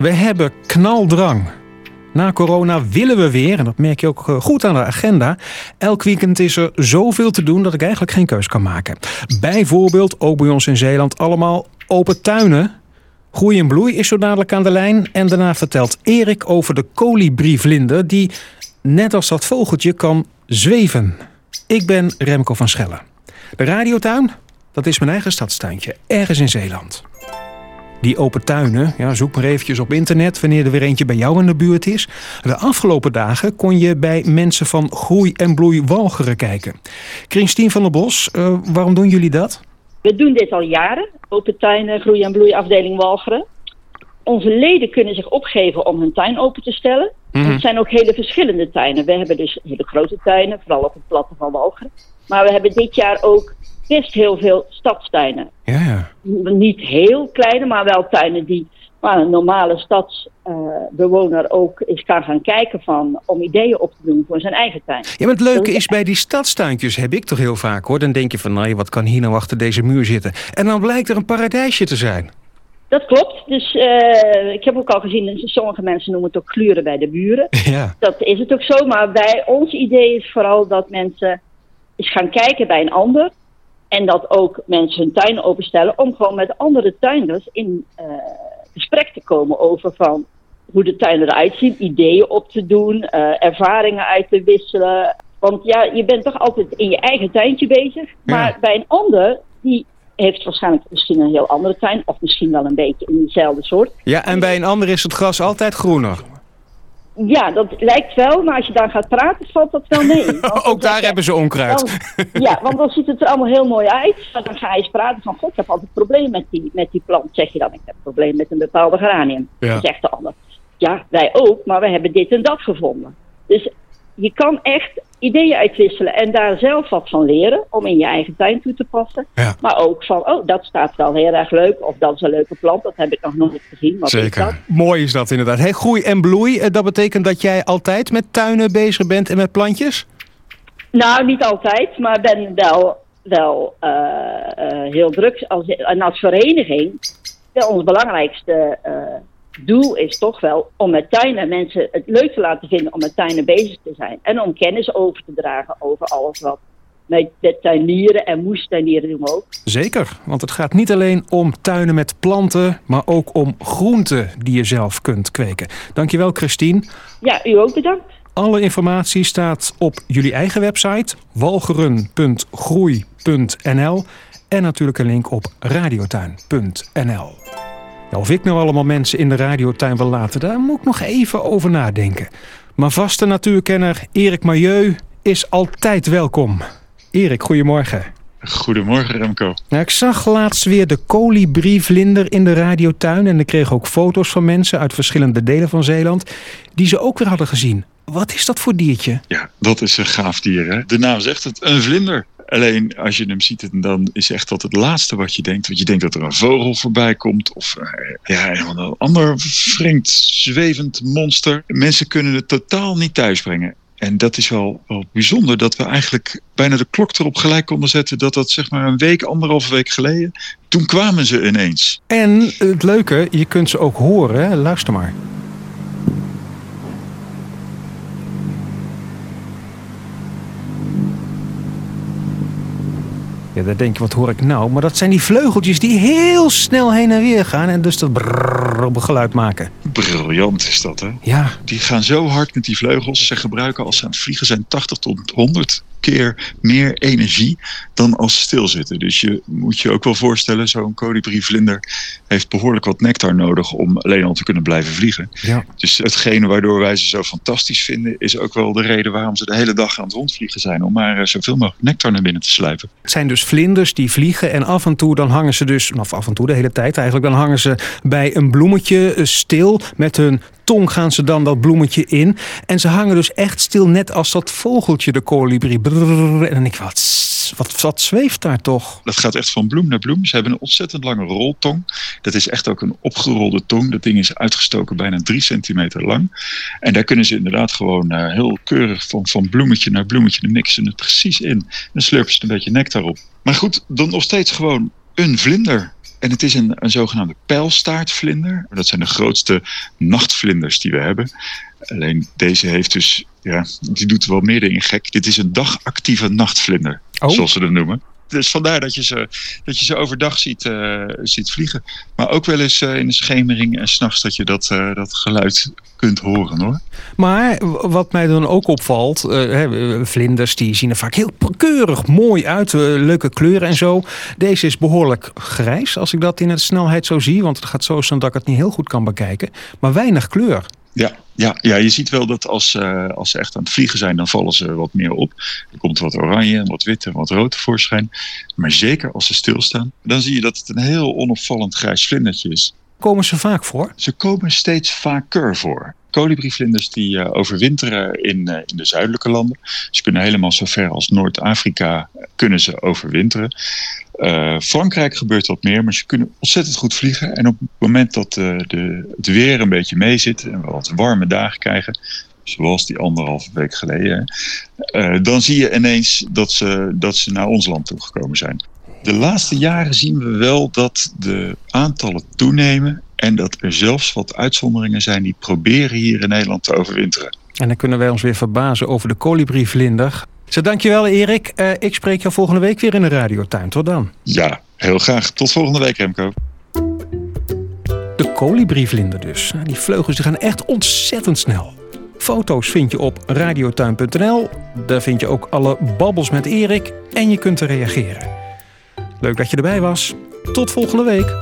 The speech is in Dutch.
We hebben knaldrang. Na corona willen we weer, en dat merk je ook eh, goed aan de agenda. Elk weekend is er zoveel te doen dat ik eigenlijk geen keus kan maken. Bijvoorbeeld, ook bij ons in Zeeland, allemaal open tuinen. Groei en bloei is zo dadelijk aan de lijn. En daarna vertelt Erik over de kolibrievlinder die, net als dat vogeltje, kan zweven. Ik ben Remco van Schellen. De radiotuin, dat is mijn eigen stadstuintje, ergens in Zeeland. Die open tuinen, ja, zoek maar eventjes op internet wanneer er weer eentje bij jou in de buurt is. De afgelopen dagen kon je bij mensen van Groei en Bloei Walcheren kijken. Christine van der Bos, uh, waarom doen jullie dat? We doen dit al jaren, open tuinen, Groei en Bloei afdeling Walcheren. Onze leden kunnen zich opgeven om hun tuin open te stellen. Mm Het zijn ook hele verschillende tuinen. We hebben dus hele grote tuinen, vooral op het platte van Walcheren. Maar we hebben dit jaar ook best heel veel stadstuinen. Ja, ja. Niet heel kleine, maar wel tuinen die waar een normale stadsbewoner uh, ook eens kan gaan kijken van om ideeën op te doen voor zijn eigen tuin. Ja, maar het leuke is bij die stadstuintjes heb ik toch heel vaak hoor. Dan denk je van nou, wat kan hier nou achter deze muur zitten? En dan blijkt er een paradijsje te zijn. Dat klopt. Dus uh, ik heb ook al gezien, sommige mensen noemen het ook gluren bij de buren. Ja. Dat is het ook zo. Maar bij ons idee is vooral dat mensen eens gaan kijken bij een ander. En dat ook mensen hun tuin openstellen om gewoon met andere tuinders in uh, gesprek te komen over van hoe de tuin eruit ziet, ideeën op te doen, uh, ervaringen uit te wisselen. Want ja, je bent toch altijd in je eigen tuintje bezig. Maar ja. bij een ander, die heeft waarschijnlijk misschien een heel andere tuin. Of misschien wel een beetje in dezelfde soort. Ja, en bij een ander is het gras altijd groener. Ja, dat lijkt wel, maar als je dan gaat praten, valt dat wel mee. Ook daar hebben ze onkruid. Dan, ja, want dan ziet het er allemaal heel mooi uit. Maar dan ga je eens praten van, god, ik heb altijd een probleem met die, met die plant. Zeg je dan, ik heb een probleem met een bepaalde geranium. Ja. Dan zegt de ander, ja, wij ook, maar we hebben dit en dat gevonden. Dus je kan echt ideeën uitwisselen en daar zelf wat van leren om in je eigen tuin toe te passen. Ja. Maar ook van, oh, dat staat wel heel erg leuk of dat is een leuke plant, dat heb ik nog nooit gezien. Wat Zeker. Is dat? Mooi is dat inderdaad. Hey, groei en bloei, dat betekent dat jij altijd met tuinen bezig bent en met plantjes? Nou, niet altijd, maar ben wel, wel uh, uh, heel druk. Als, en als vereniging, ons belangrijkste uh, doel is toch wel om met tuinen mensen het leuk te laten vinden om met tuinen bezig te zijn. En om kennis over te dragen over alles wat met, tuinieren en moestuinieren doen we ook. Zeker, want het gaat niet alleen om tuinen met planten, maar ook om groenten die je zelf kunt kweken. Dankjewel Christine. Ja, u ook bedankt. Alle informatie staat op jullie eigen website walgeren.groei.nl en natuurlijk een link op radiotuin.nl. Ja, of ik nou allemaal mensen in de radiotuin wil laten, daar moet ik nog even over nadenken. Maar vaste natuurkenner Erik Milieu is altijd welkom. Erik, goedemorgen. Goedemorgen Remco. Nou, ik zag laatst weer de kolibrievlinder in de radiotuin en ik kreeg ook foto's van mensen uit verschillende delen van Zeeland die ze ook weer hadden gezien. Wat is dat voor diertje? Ja, dat is een gaaf dier. Hè? De naam zegt het, een vlinder. Alleen als je hem ziet, dan is echt dat het laatste wat je denkt. Want je denkt dat er een vogel voorbij komt. Of ja, een ander vreemd zwevend monster. Mensen kunnen het totaal niet thuisbrengen. En dat is wel, bijzonder dat we eigenlijk bijna de klok erop gelijk konden zetten. Dat dat zeg maar een week, anderhalve week geleden. Toen kwamen ze ineens. En het leuke, je kunt ze ook horen. Luister maar. Ja, dan denk je, wat hoor ik nou? Maar dat zijn die vleugeltjes die heel snel heen en weer gaan en dus dat brrrr geluid maken. Briljant is dat, hè? Ja. Die gaan zo hard met die vleugels. Ze gebruiken als ze aan het vliegen zijn 80 tot 100 keer meer energie dan als stilzitten. Dus je moet je ook wel voorstellen, zo'n kolibrievlinder heeft behoorlijk wat nectar nodig om alleen al te kunnen blijven vliegen. Ja. Dus hetgene waardoor wij ze zo fantastisch vinden, is ook wel de reden waarom ze de hele dag aan het rondvliegen zijn. Om maar zoveel mogelijk nectar naar binnen te sluipen. Het zijn dus vlinders die vliegen en af en toe dan hangen ze dus, of af en toe de hele tijd eigenlijk, dan hangen ze bij een bloemetje stil met hun tong gaan ze dan dat bloemetje in. En ze hangen dus echt stil, net als dat vogeltje, de kolibrie. En dan denk ik, wat, wat, wat zweeft daar toch? Dat gaat echt van bloem naar bloem. Ze hebben een ontzettend lange roltong. Dat is echt ook een opgerolde tong. Dat ding is uitgestoken bijna drie centimeter lang. En daar kunnen ze inderdaad gewoon uh, heel keurig van, van bloemetje naar bloemetje. Dan mixen het precies in. Dan slurpen ze een beetje nectar op. Maar goed, dan nog steeds gewoon een vlinder. En het is een, een zogenaamde pijlstaartvlinder. Dat zijn de grootste nachtvlinders die we hebben. Alleen deze heeft dus, ja, die doet wel meer dingen gek. Dit is een dagactieve nachtvlinder, Oh. zoals ze dat noemen. Dus vandaar dat je ze, dat je ze overdag ziet, eh, ziet vliegen. Maar ook wel eens eh, in de schemering en s'nachts dat je dat, eh, dat geluid kunt horen hoor. Maar wat mij dan ook opvalt, eh, hè, vlinders die zien er vaak heel keurig mooi uit, eh, leuke kleuren en zo. Deze is behoorlijk grijs als ik dat in de snelheid zo zie, want het gaat zo snel dat ik het niet heel goed kan bekijken. Maar weinig kleur. Ja, ja, ja, je ziet wel dat als, eh, als ze echt aan het vliegen zijn, dan vallen ze wat meer op. Er komt wat oranje, wat wit en wat rood tevoorschijn. Maar zeker als ze stilstaan, dan zie je dat het een heel onopvallend grijs vlindertje is. Komen ze vaak voor? Ze komen steeds vaker voor. Kolibrievlinders die eh, overwinteren in, eh, in de zuidelijke landen. Ze kunnen helemaal zo ver als Noord-Afrika kunnen ze overwinteren. Eh, Frankrijk gebeurt wat meer, maar ze kunnen ontzettend goed vliegen. En op het moment dat eh, de, het weer een beetje meezit en we wat warme dagen krijgen, zoals die anderhalve week geleden, eh, dan zie je ineens dat ze, dat ze naar ons land toegekomen zijn. De laatste jaren zien we wel dat de aantallen toenemen en dat er zelfs wat uitzonderingen zijn die proberen hier in Nederland te overwinteren. En dan kunnen wij ons weer verbazen over de kolibrievlinder. Zo, dankjewel Erik. Eh, ik spreek jou volgende week weer in de radiotuin. Tot dan. Ja, heel graag. Tot volgende week, Remco. De kolibrievlinder dus. Die vleugels die gaan echt ontzettend snel. Foto's vind je op radiotuin.nl. Daar vind je ook alle babbels met Erik en je kunt er reageren. Leuk dat je erbij was. Tot volgende week.